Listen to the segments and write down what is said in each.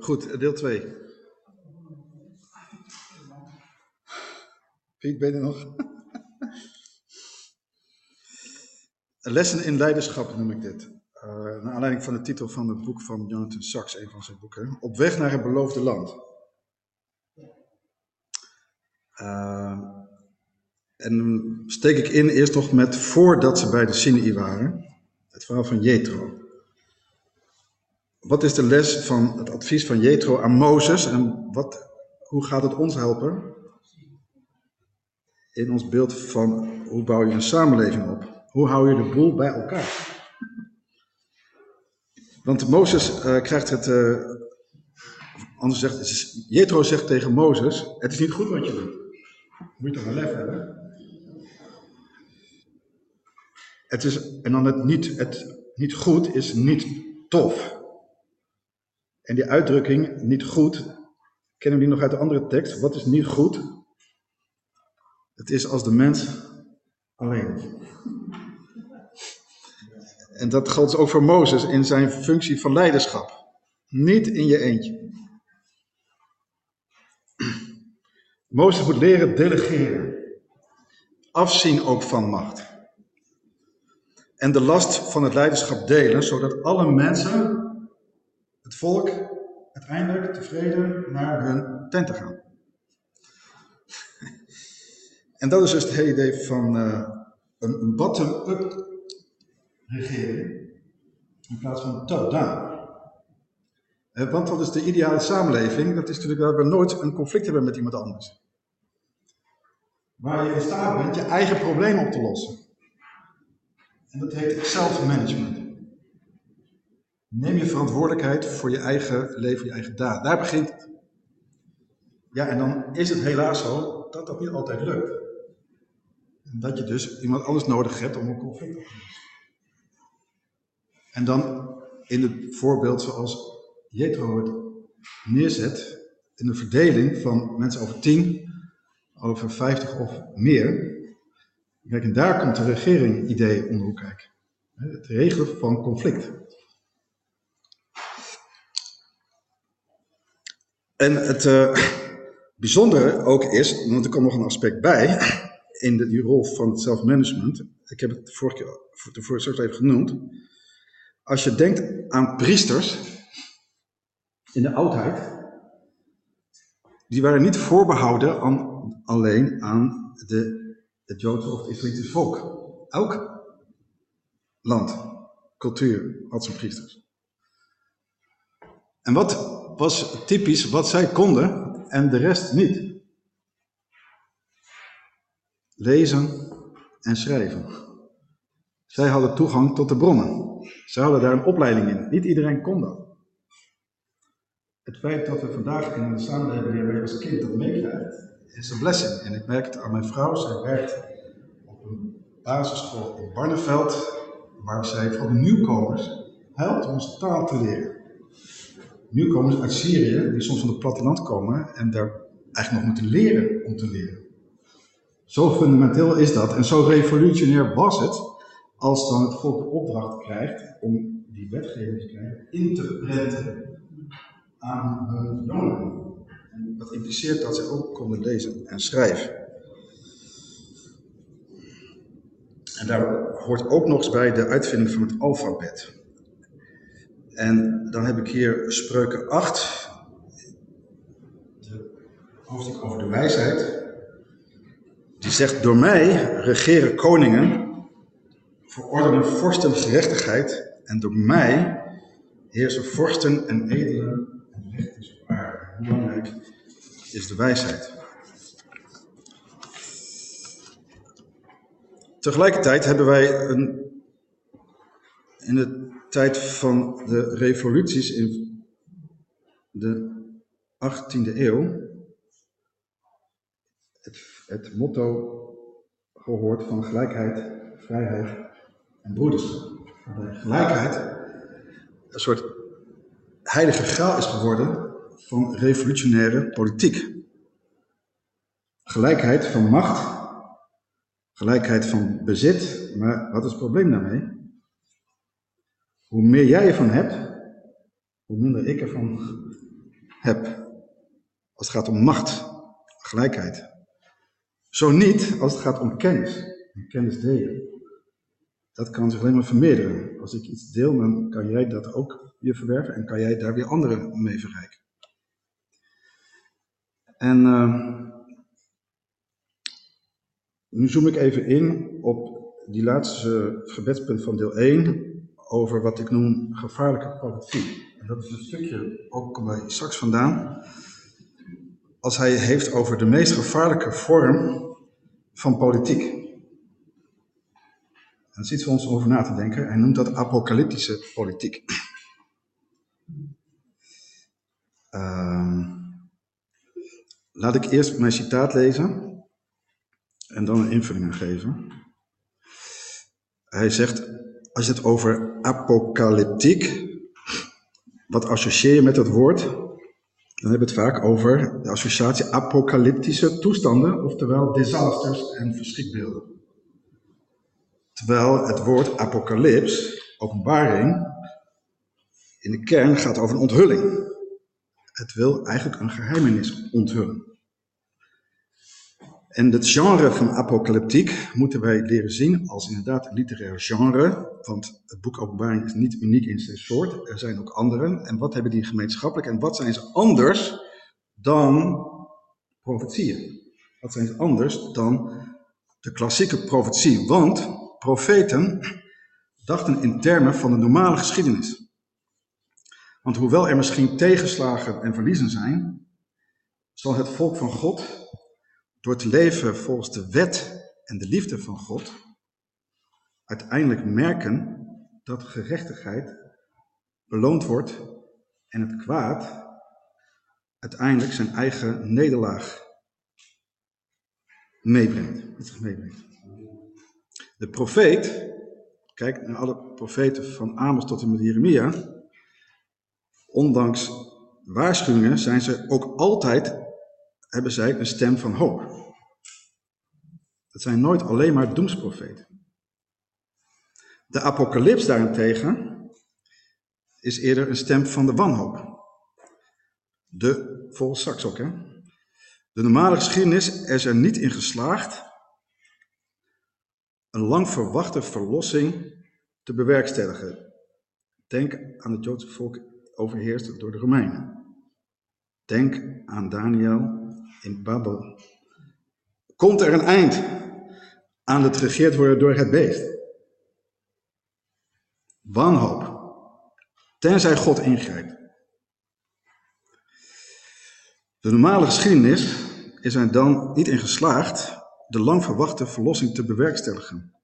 Goed, deel 2. Piet, ben je er nog? Lessen in leiderschap noem ik dit. Uh, naar aanleiding van de titel van het boek van Jonathan Sachs, een van zijn boeken. Op weg naar het beloofde land. Uh, en steek ik in eerst nog met voordat ze bij de Sinai waren. Het verhaal van Jethro. Wat is de les van het advies van Jethro aan Mozes en wat, hoe gaat het ons helpen in ons beeld van hoe bouw je een samenleving op? Hoe hou je de boel bij elkaar? Want Mozes uh, krijgt het, uh, anders zegt, Jethro zegt tegen Mozes, het is niet goed wat je doet. Moet je toch wel lef hebben? Het is, en dan het niet, het niet goed is niet tof. En die uitdrukking, niet goed, kennen we die nog uit de andere tekst? Wat is niet goed? Het is als de mens alleen. En dat geldt ook voor Mozes in zijn functie van leiderschap. Niet in je eentje. Mozes moet leren delegeren. Afzien ook van macht. En de last van het leiderschap delen, zodat alle mensen het volk uiteindelijk tevreden naar hun tenten gaan. En dat is dus het hele idee van uh, een, bottom-up regering in plaats van top-down. Uh, want wat is de ideale samenleving? Dat is natuurlijk dat we nooit een conflict hebben met iemand anders. Waar je in staat bent je eigen probleem op te lossen. En dat heet self-management. Neem je verantwoordelijkheid voor je eigen leven, je eigen daad. Daar begint het. Ja, en dan is het helaas zo dat dat niet altijd lukt. En dat je dus iemand anders nodig hebt om een conflict op te lossen. En dan in het voorbeeld zoals Jethro het neerzet, in de verdeling van mensen over tien, over vijftig of meer. Kijk, en daar komt de regering idee om de hoek kijken. Het regelen van conflict. En het uh, bijzondere ook is, want er komt nog een aspect bij, in de, die rol van het self-management. Ik heb het vorige keer straks even genoemd. Als je denkt aan priesters in de oudheid, die waren niet voorbehouden aan, alleen aan de, het Joodse of het Israëlitische volk. Elk land, cultuur had zijn priesters. En wat was typisch wat zij konden en de rest niet. Lezen en schrijven. Zij hadden toegang tot de bronnen. Zij hadden daar een opleiding in. Niet iedereen kon dat. Het feit dat we vandaag in een samenleving weer als kind dat meekrijgt, is een blessing. En ik merk het aan mijn vrouw. Zij werkt op een basisschool in Barneveld, waar zij voor de nieuwkomers helpt om taal te leren nieuwkomers uit Syrië, die soms van het platteland komen en daar eigenlijk nog moeten leren om te leren. Zo fundamenteel is dat en zo revolutionair was het als dan het volk de opdracht krijgt om die wetgeving te krijgen in te prenten aan hun jongeren. En dat impliceert dat ze ook konden lezen en schrijven. En daar hoort ook nog eens bij de uitvinding van het alfabet. En dan heb ik hier spreuken 8, de hoofdstuk over de wijsheid. Die zegt, door mij regeren koningen, verordenen vorsten gerechtigheid en door mij heersen vorsten en edelen en recht is op aarde. Hoe belangrijk is de wijsheid? Tegelijkertijd hebben wij een, in het tijd van de revoluties in de 18e eeuw het, het motto gehoord van gelijkheid, vrijheid en broederschap. Gelijkheid een soort heilige graal is geworden van revolutionaire politiek. Gelijkheid van macht, gelijkheid van bezit, maar wat is het probleem daarmee? Hoe meer jij ervan hebt, hoe minder ik ervan heb. Als het gaat om macht, gelijkheid. Zo niet als het gaat om kennis. En kennis delen. Dat kan zich alleen maar vermeerderen. Als ik iets deel, dan kan jij dat ook weer verwerven en kan jij daar weer anderen mee verrijken. En uh, nu zoom ik even in op die laatste gebedspunt van deel 1 over wat ik noem gevaarlijke profetie. En dat is een stukje ook bij straks vandaan. Als hij heeft over de meest gevaarlijke vorm van politiek. En iets voor ons over na te denken. Hij noemt dat apocalyptische politiek. Uh, laat ik eerst mijn citaat lezen en dan een invulling geven. Hij zegt, als je het over apocalyptiek, wat associeer je met het woord? Dan hebben we het vaak over de associatie apocalyptische toestanden, oftewel disasters en verschrikbeelden. Terwijl het woord apocalyps, openbaring, in de kern gaat over een onthulling. Het wil eigenlijk een geheimenis onthullen. En het genre van apocalyptiek moeten wij leren zien als inderdaad een literair genre, want het boek Openbaring is niet uniek in zijn soort, er zijn ook anderen. En wat hebben die gemeenschappelijk en wat zijn ze anders dan profetieën? Wat zijn ze anders dan de klassieke profetie? Want profeten dachten in termen van de normale geschiedenis. Want hoewel er misschien tegenslagen en verliezen zijn, zal het volk van God door te leven volgens de wet en de liefde van God, uiteindelijk merken dat gerechtigheid beloond wordt en het kwaad uiteindelijk zijn eigen nederlaag meebrengt. Meebrengt. De profeet, kijk naar alle profeten van Amos tot en met Jeremia, ondanks waarschuwingen zijn ze ook altijd hebben zij een stem van hoop. Het zijn nooit alleen maar doemsprofeten. De apocalyps daarentegen is eerder een stem van de wanhoop. De, volgens ook hè. De normale geschiedenis is er niet in geslaagd een lang verwachte verlossing te bewerkstelligen. Denk aan het Joodse volk overheerst door de Romeinen. Denk aan Daniel in Babel. Komt er een eind aan het regeerd worden door het beest? Wanhoop. Tenzij God ingrijpt. De normale geschiedenis is er dan niet in geslaagd de lang verwachte verlossing te bewerkstelligen.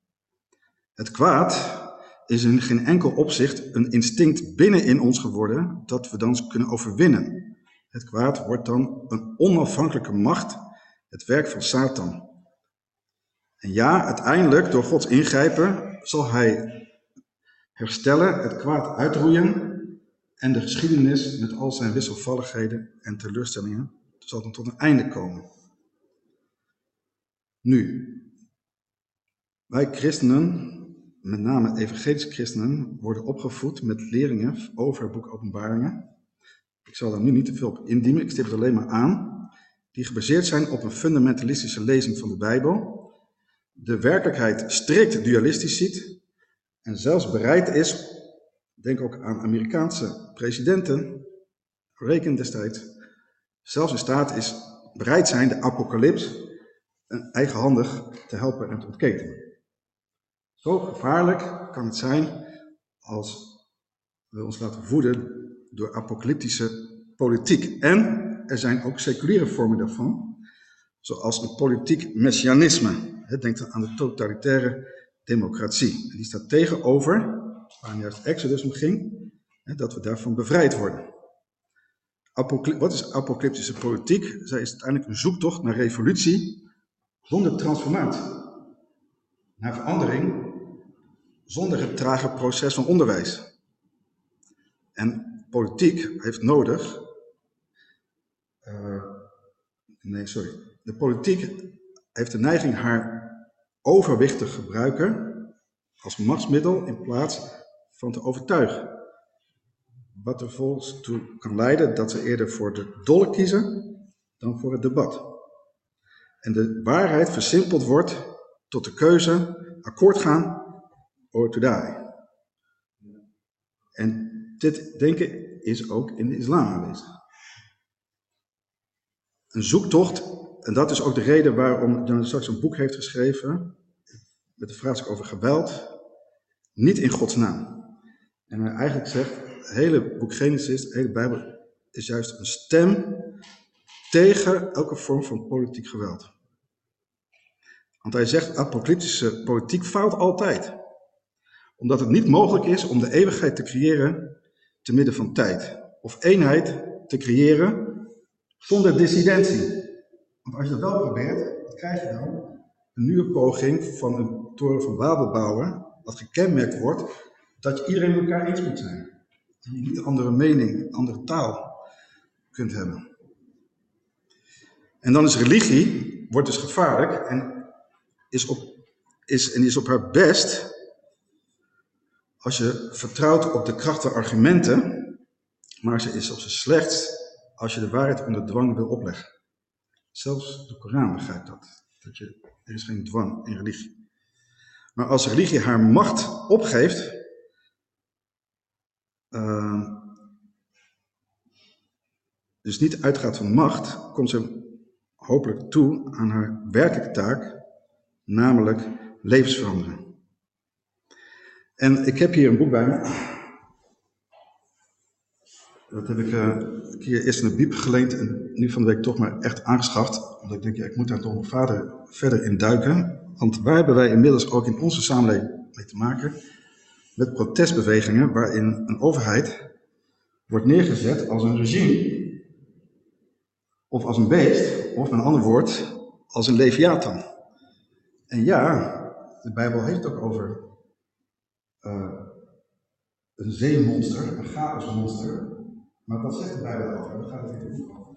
Het kwaad is in geen enkel opzicht een instinct binnen in ons geworden dat we dan kunnen overwinnen. Het kwaad wordt dan een onafhankelijke macht, het werk van Satan. En ja, uiteindelijk, door Gods ingrijpen, zal hij herstellen, het kwaad uitroeien en de geschiedenis met al zijn wisselvalligheden en teleurstellingen zal dan tot een einde komen. Nu, wij christenen, met name evangelische christenen, worden opgevoed met leringen over het boek Openbaringen ik zal daar nu niet te veel op indiemen, ik stip het alleen maar aan, die gebaseerd zijn op een fundamentalistische lezing van de Bijbel, de werkelijkheid strikt dualistisch ziet en zelfs bereid is, denk ook aan Amerikaanse presidenten, Reagan destijds, zelfs in staat is, bereid zijn de apocalyps eigenhandig te helpen en te ontketenen. Zo gevaarlijk kan het zijn als we ons laten voeden door apocalyptische politiek. En er zijn ook seculiere vormen daarvan, zoals een politiek messianisme. Denk aan de totalitaire democratie. Die staat tegenover, waar juist Exodus om ging, dat we daarvan bevrijd worden. wat is apocalyptische politiek? Zij is uiteindelijk een zoektocht naar revolutie zonder transformatie. Naar verandering zonder het trage proces van onderwijs. En politiek heeft nodig. Uh, nee, sorry. De politiek heeft de neiging haar overwicht te gebruiken als machtsmiddel in plaats van te overtuigen. wat er volgens toe kan leiden dat ze eerder voor de dolle kiezen dan voor het debat. En de waarheid versimpeld wordt tot de keuze akkoord gaan or to die. En dit denken is ook in de islam aanwezig. Een zoektocht, en dat is ook de reden waarom Jan straks een boek heeft geschreven, met de vraagstuk over geweld, niet in Gods naam. En hij eigenlijk zegt, het hele boek Genesis, de hele Bijbel, is juist een stem tegen elke vorm van politiek geweld. Want hij zegt, apocalyptische politiek fout altijd. Omdat het niet mogelijk is om de eeuwigheid te creëren te midden van tijd. Of eenheid te creëren zonder dissidentie. Want als je dat wel probeert, wat krijg je dan? Een nieuwe poging van een toren van Babel bouwen, wat gekenmerkt wordt dat iedereen met elkaar eens moet zijn. Dat je niet een andere mening, andere taal kunt hebben. En dan is religie, wordt dus gevaarlijk en is op, is, en is op haar best als je vertrouwt op de kracht van argumenten, maar ze is op zijn slechtst als je de waarheid onder dwang wil opleggen. Zelfs de Koran begrijpt dat. dat je, er is geen dwang in religie. Maar als religie haar macht opgeeft, uh, dus niet uitgaat van macht, komt ze hopelijk toe aan haar werkelijke taak, namelijk levensveranderen. En ik heb hier een boek bij me. Dat heb ik uh, een keer eerst in de biep geleend en nu van de week toch maar echt aangeschaft. Omdat ik denk, ja, ik moet daar door mijn vader verder in duiken. Want waar hebben wij inmiddels ook in onze samenleving mee te maken? Met protestbewegingen waarin een overheid wordt neergezet als een regime. Of als een beest, of met een ander woord, als een leviathan. En ja, de Bijbel heeft het ook over uh, een zeemonster, een chaosmonster. Maar wat zegt de Bijbel over? Daar gaat het hier over.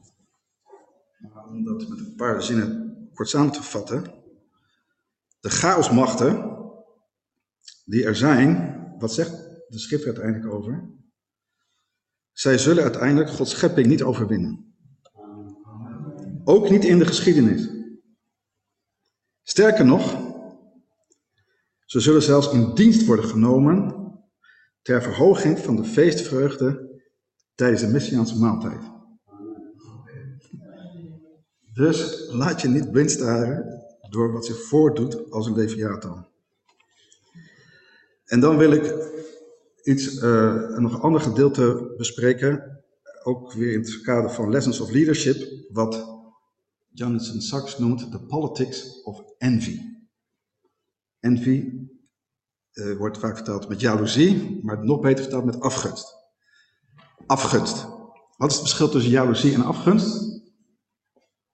Om dat met een paar zinnen kort samen te vatten. De chaosmachten die er zijn, wat zegt de schrift uiteindelijk over? Zij zullen uiteindelijk Gods schepping niet overwinnen. Ook niet in de geschiedenis. Sterker nog, ze zullen zelfs in dienst worden genomen ter verhoging van de feestvreugde tijdens de Messiaanse maaltijd. Dus laat je niet blind staren door wat zich voordoet als een leviathan. En dan wil ik iets, uh, nog een ander gedeelte bespreken, ook weer in het kader van Lessons of Leadership, wat Jonathan Sachs noemt de politics of envy. Envy uh, wordt vaak vertaald met jaloezie, maar nog beter vertaald met afgunst. Afgunst. Wat is het verschil tussen jaloezie en afgunst?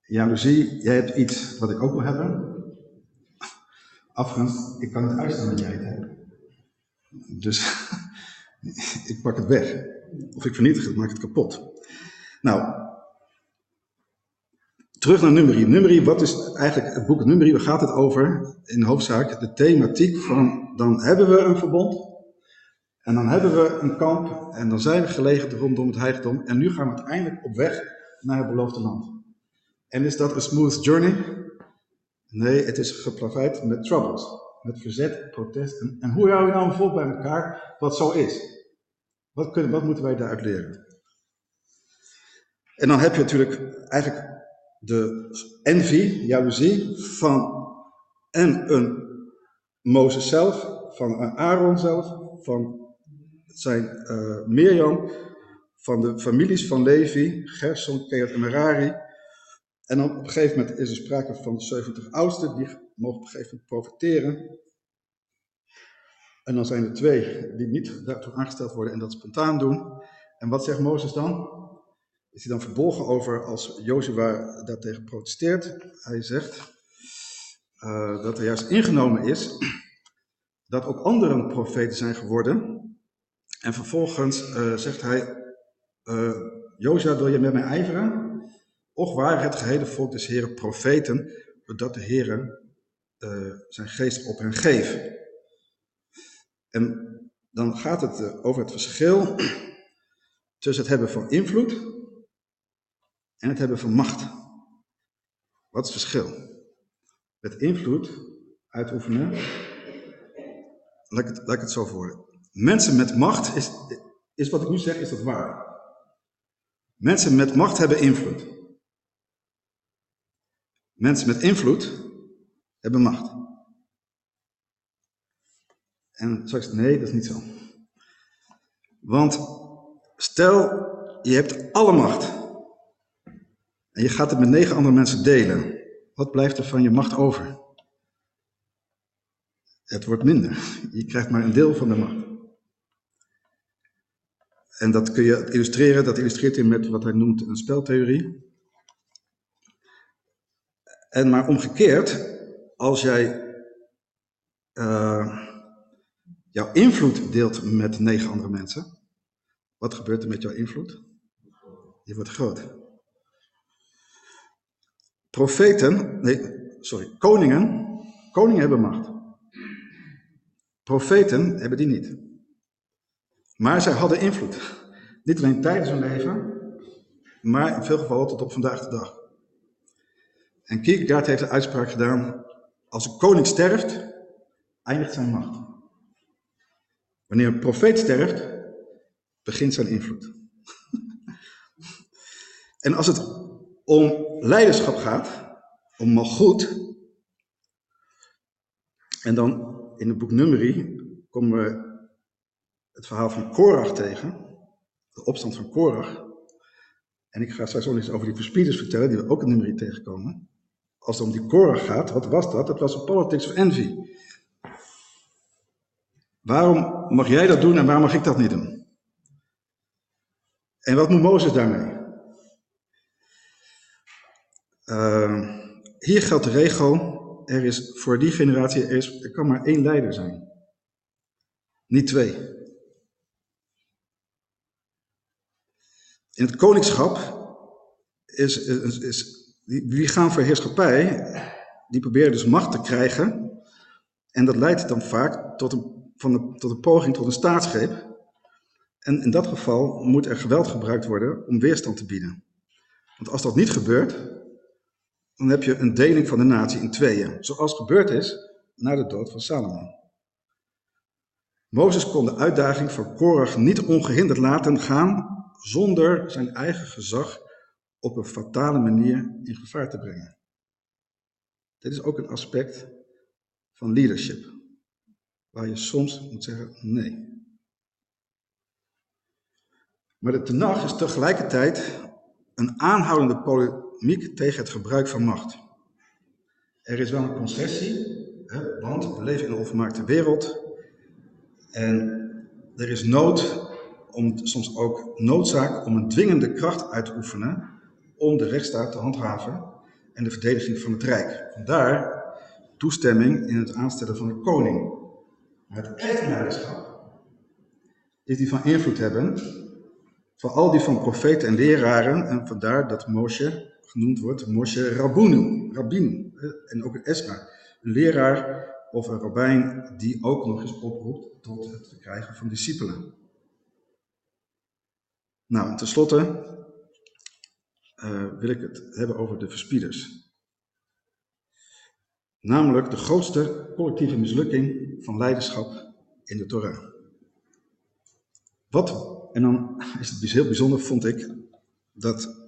Jaloezie, jij hebt iets wat ik ook wil hebben. Afgunst, ik kan het uitstaan dat jij het hebt. Dus ik pak het weg. Of ik vernietig het, maak het kapot. Nou, terug naar Numeri. Numeri, wat is eigenlijk het boek Numeri? Waar gaat het over? In hoofdzaak de thematiek van, dan hebben we een verbond. En dan hebben we een kamp en dan zijn we gelegen rondom het heiligdom. En nu gaan we uiteindelijk op weg naar het beloofde land. En is dat een smooth journey? Nee, het is geplaveid met troubles. Met verzet, protest. En, hoe hou je nou een volk bij elkaar wat zo is? Wat, kunnen, wat moeten wij daaruit leren? En dan heb je natuurlijk eigenlijk de envy, jaloezie, van en een Mozes zelf, van een Aaron zelf, van zijn uh, Mirjam, van de families van Levi, Gerson, Kehat en Merari. En dan op een gegeven moment is er sprake van de 70 oudsten, die mogen op een gegeven moment profiteren. En dan zijn er twee die niet daartoe aangesteld worden en dat spontaan doen. En wat zegt Mozes dan? Is hij dan verbolgen over als Jozua daartegen protesteert? Hij zegt uh, dat er juist ingenomen is dat ook anderen profeten zijn geworden en vervolgens uh, zegt hij, uh, Jozua, wil je met mij ijveren? Och waren het gehele volk des Heren profeten, doordat de Heren zijn geest op hen geeft. En dan gaat het over het verschil tussen het hebben van invloed en het hebben van macht. Wat is het verschil? Met invloed uitoefenen, laat ik het, laat ik het zo voor. Mensen met macht, is, is wat ik nu zeg, is dat waar? Mensen met macht hebben invloed. Mensen met invloed hebben macht. En straks, nee, dat is niet zo. Want stel, je hebt alle macht. Je gaat het met negen andere mensen delen. Wat blijft er van je macht over? Het wordt minder. Je krijgt maar een deel van de macht. En dat kun je illustreren, dat illustreert hij met wat hij noemt een speltheorie. En maar omgekeerd, als jij uh, jouw invloed deelt met negen andere mensen, wat gebeurt er met jouw invloed? Je wordt groot. Profeten, nee, sorry, koningen, koningen hebben macht. Profeten hebben die niet. Maar zij hadden invloed. Niet alleen tijdens hun leven, maar in veel gevallen tot op vandaag de dag. En Kierkegaard heeft een uitspraak gedaan, als een koning sterft, eindigt zijn macht. Wanneer een profeet sterft, begint zijn invloed. en als het om leiderschap gaat, om malgoed, en dan in het boek Numeri komen we het verhaal van Korach tegen, de opstand van Korach. En ik ga straks ook eens over die verspieders vertellen, die we ook in Numeri tegenkomen. Als het om die Korach gaat, wat was dat? Dat was een politics of envy. Waarom mag jij dat doen en waarom mag ik dat niet doen? En wat moet Mozes daarmee? Uh, hier geldt de regel, er is voor die generatie, er, is, er kan maar één leider zijn. Niet twee. In het koningschap is, is, is wie gaan voor heerschappij, die proberen dus macht te krijgen. En dat leidt dan vaak tot een, van de, tot een poging tot een staatsgreep. En in dat geval moet er geweld gebruikt worden om weerstand te bieden. Want als dat niet gebeurt, dan heb je een deling van de natie in tweeën. Zoals gebeurd is na de dood van Salomo. Mozes kon de uitdaging van Korach niet ongehinderd laten gaan zonder zijn eigen gezag op een fatale manier in gevaar te brengen. Dit is ook een aspect van leadership, waar je soms moet zeggen nee. Maar de Tenach is tegelijkertijd een aanhoudende polemiek tegen het gebruik van macht. Er is wel een concessie, hè, want we leven in een onvermaakte wereld en er is nood om soms ook noodzaak om een dwingende kracht uit te oefenen om de rechtsstaat te handhaven en de verdediging van het Rijk. Vandaar toestemming in het aanstellen van een koning. Maar het echte leiderschap is die van invloed hebben, vooral die van profeten en leraren, en vandaar dat Moshe genoemd wordt Moshe Rabunu, Rabbinu, en ook een Esra, een leraar of een rabbijn die ook nog eens oproept tot het krijgen van discipelen. Nou, en tenslotte uh, wil ik het hebben over de verspieders. Namelijk de grootste collectieve mislukking van leiderschap in de Torah. Wat, en dan is het heel bijzonder, vond ik, dat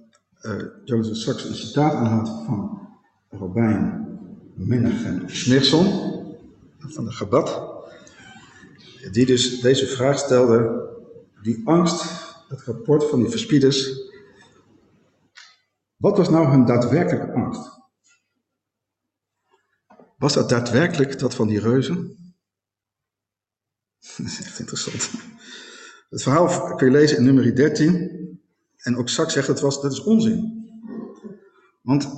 uh, Jonathan straks een citaat aanhaalt van Robijn Menachem Schneerson van de Gabat, die dus deze vraag stelde, die angst het rapport van die verspieders. Wat was nou hun daadwerkelijke angst? Was dat daadwerkelijk dat van die reuzen? Dat is echt interessant. Het verhaal kun je lezen in nummer 13. En ook Zak zegt het was, dat is onzin. Want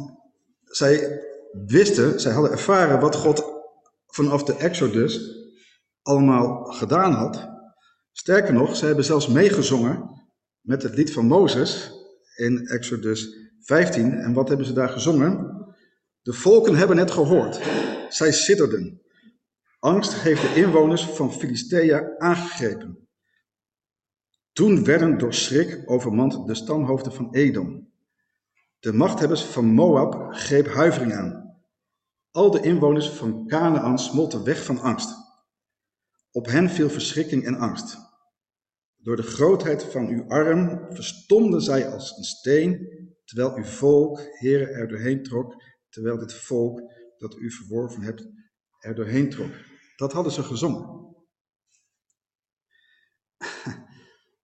zij wisten, zij hadden ervaren wat God vanaf de Exodus allemaal gedaan had. Sterker nog, zij hebben zelfs meegezongen met het lied van Mozes in Exodus 15. En wat hebben ze daar gezongen? De volken hebben het gehoord. Zij sidderden. Angst heeft de inwoners van Filistea aangegrepen. Toen werden door schrik overmand de stamhoofden van Edom. De machthebbers van Moab greep huivering aan. Al de inwoners van Canaan smolten weg van angst. Op hen viel verschrikking en angst. Door de grootheid van uw arm verstomden zij als een steen, terwijl uw volk, Heere, er doorheen trok, terwijl dit volk dat u verworven hebt, er doorheen trok. Dat hadden ze gezongen.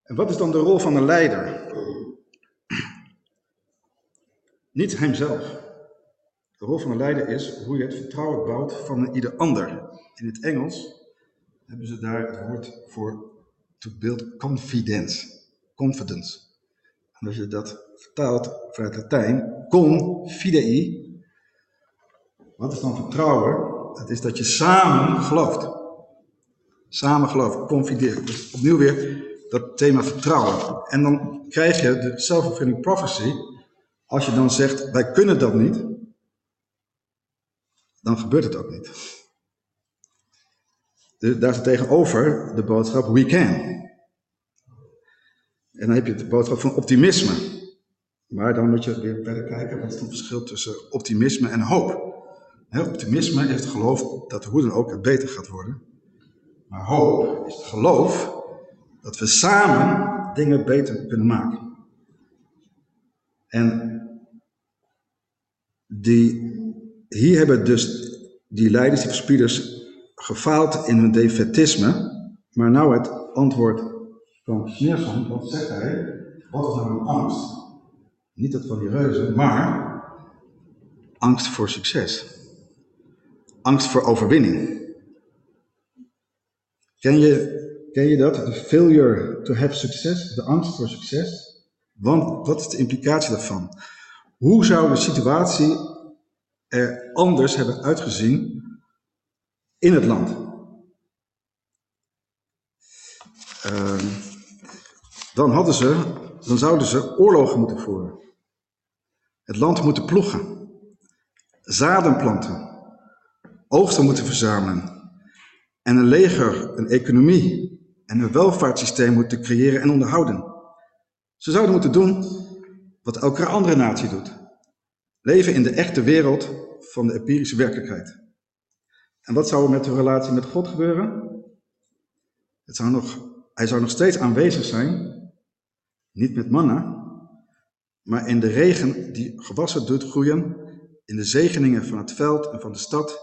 En wat is dan de rol van een leider? Niet hemzelf. De rol van een leider is hoe je het vertrouwen bouwt van ieder ander. In het Engels hebben ze daar het woord voor to build confidence. Confidence. En als je dat vertaalt vanuit Latijn, confidei, wat is dan vertrouwen? Het is dat je samen gelooft. Samen gelooft, confideren. Dus opnieuw weer dat thema vertrouwen. En dan krijg je de self-fulfilling prophecy. Als je dan zegt, wij kunnen dat niet, dan gebeurt het ook niet. Dus daar tegenover de boodschap, we can. En dan heb je de boodschap van optimisme. Maar dan moet je weer verder kijken, wat is het verschil tussen optimisme en hoop? optimisme is het geloof dat hoe dan ook het beter gaat worden. Maar hoop is het geloof dat we samen dingen beter kunnen maken. En die, hier hebben dus die leiders, die verspieders, gefaald in hun defetisme. Maar nou het antwoord van Schneerson, wat zegt hij? Wat is nou een angst? Niet dat van die reuzen, maar angst voor succes. Angst voor overwinning. Ken je Ken je dat? De failure to have success, de angst voor succes. Want wat is de implicatie daarvan? Hoe zou de situatie er anders hebben uitgezien in het land? Uh, dan, hadden ze, dan zouden ze oorlogen moeten voeren. Het land moeten ploegen. Zaden planten. Oogsten moeten verzamelen. En een leger, een economie en een welvaartssysteem moeten creëren en onderhouden. Ze zouden moeten doen wat elke andere natie doet. Leven in de echte wereld van de empirische werkelijkheid. En wat zou er met de relatie met God gebeuren? Het zou nog, hij zou nog steeds aanwezig zijn, niet met manna, maar in de regen die gewassen doet groeien, in de zegeningen van het veld en van de stad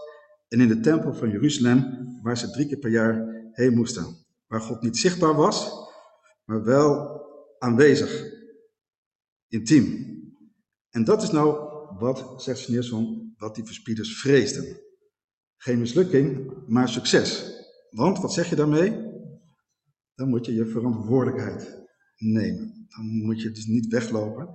en in de tempel van Jeruzalem, waar ze drie keer per jaar heen moesten waar God niet zichtbaar was, maar wel aanwezig, intiem. En dat is nou wat, zegt Sneerson, wat die verspieders vreesden. Geen mislukking, maar succes. Want, wat zeg je daarmee? Dan moet je je verantwoordelijkheid nemen. Dan moet je dus niet weglopen.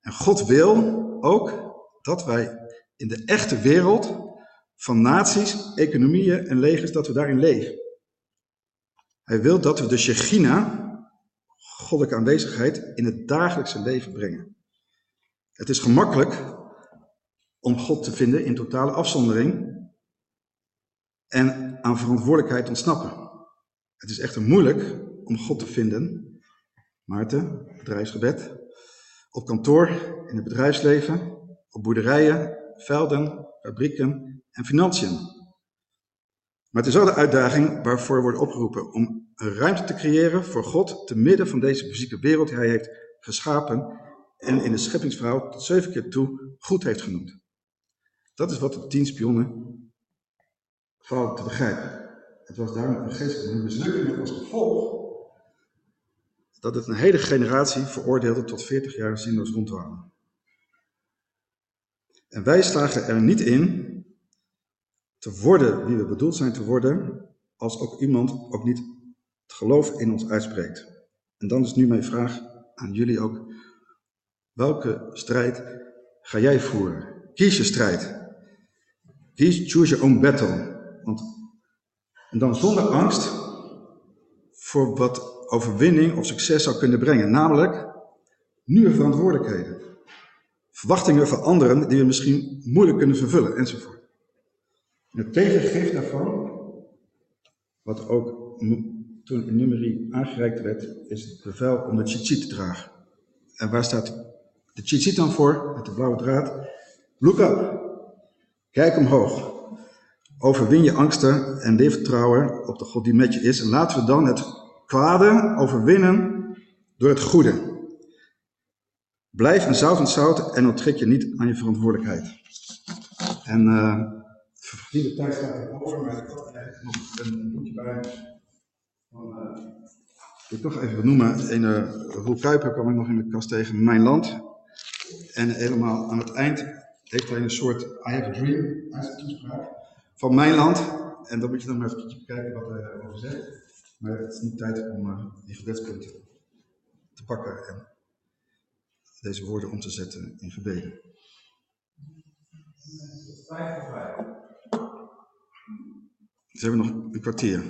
En God wil ook dat wij in de echte wereld van naties, economieën en legers, dat we daarin leven. Hij wil dat we de Shechina, goddelijke aanwezigheid, in het dagelijkse leven brengen. Het is gemakkelijk om God te vinden in totale afzondering en aan verantwoordelijkheid ontsnappen. Het is echter moeilijk om God te vinden, Maarten, bedrijfsgebed, op kantoor, in het bedrijfsleven, op boerderijen, velden, fabrieken en financiën. Maar het is wel de uitdaging waarvoor we worden opgeroepen om een ruimte te creëren voor God te midden van deze fysieke wereld die hij heeft geschapen en in de scheppingsverhaal tot zeven keer toe goed heeft genoemd. Dat is wat de tien spionnen vooral te begrijpen. Het was daarom een geestelijke mislukking als gevolg dat het een hele generatie veroordeelde tot 40 jaar zinloos rondwalen. En wij slagen er niet in te worden wie we bedoeld zijn te worden, als ook iemand ook niet het geloof in ons uitspreekt. En dan is nu mijn vraag aan jullie ook. Welke strijd ga jij voeren? Kies je strijd. Choose your own battle. Want, en dan zonder angst voor wat overwinning of succes zou kunnen brengen. Namelijk nieuwe verantwoordelijkheden. Verwachtingen van anderen die we misschien moeilijk kunnen vervullen enzovoort. Het tegengif daarvan, wat ook toen in nummerie aangereikt werd, is het bevel om de cheat te dragen. En waar staat de cheat dan voor? Met de blauwe draad. Look up. Kijk omhoog. Overwin je angsten en leef vertrouwen op de God die met je is. En laten we dan het kwade overwinnen door het goede. Blijf een zout zout en onttrek je niet aan je verantwoordelijkheid. En uh, verdiende tijd staat er over, maar ik had eigenlijk nog een boekje bij van, uh, ik toch even benoemen. Een uh, Roel Kuiper kwam ik nog in de kast tegen, Mijn Land. En helemaal aan het eind heeft hij een soort I have a dream, toespraak van Mijn Land. En dan moet je dan maar even kijken wat hij daarover zegt. Maar het is niet tijd om uh, die gebedspunten te pakken en deze woorden om te zetten in gebeden. Ze hebben nog een kwartier.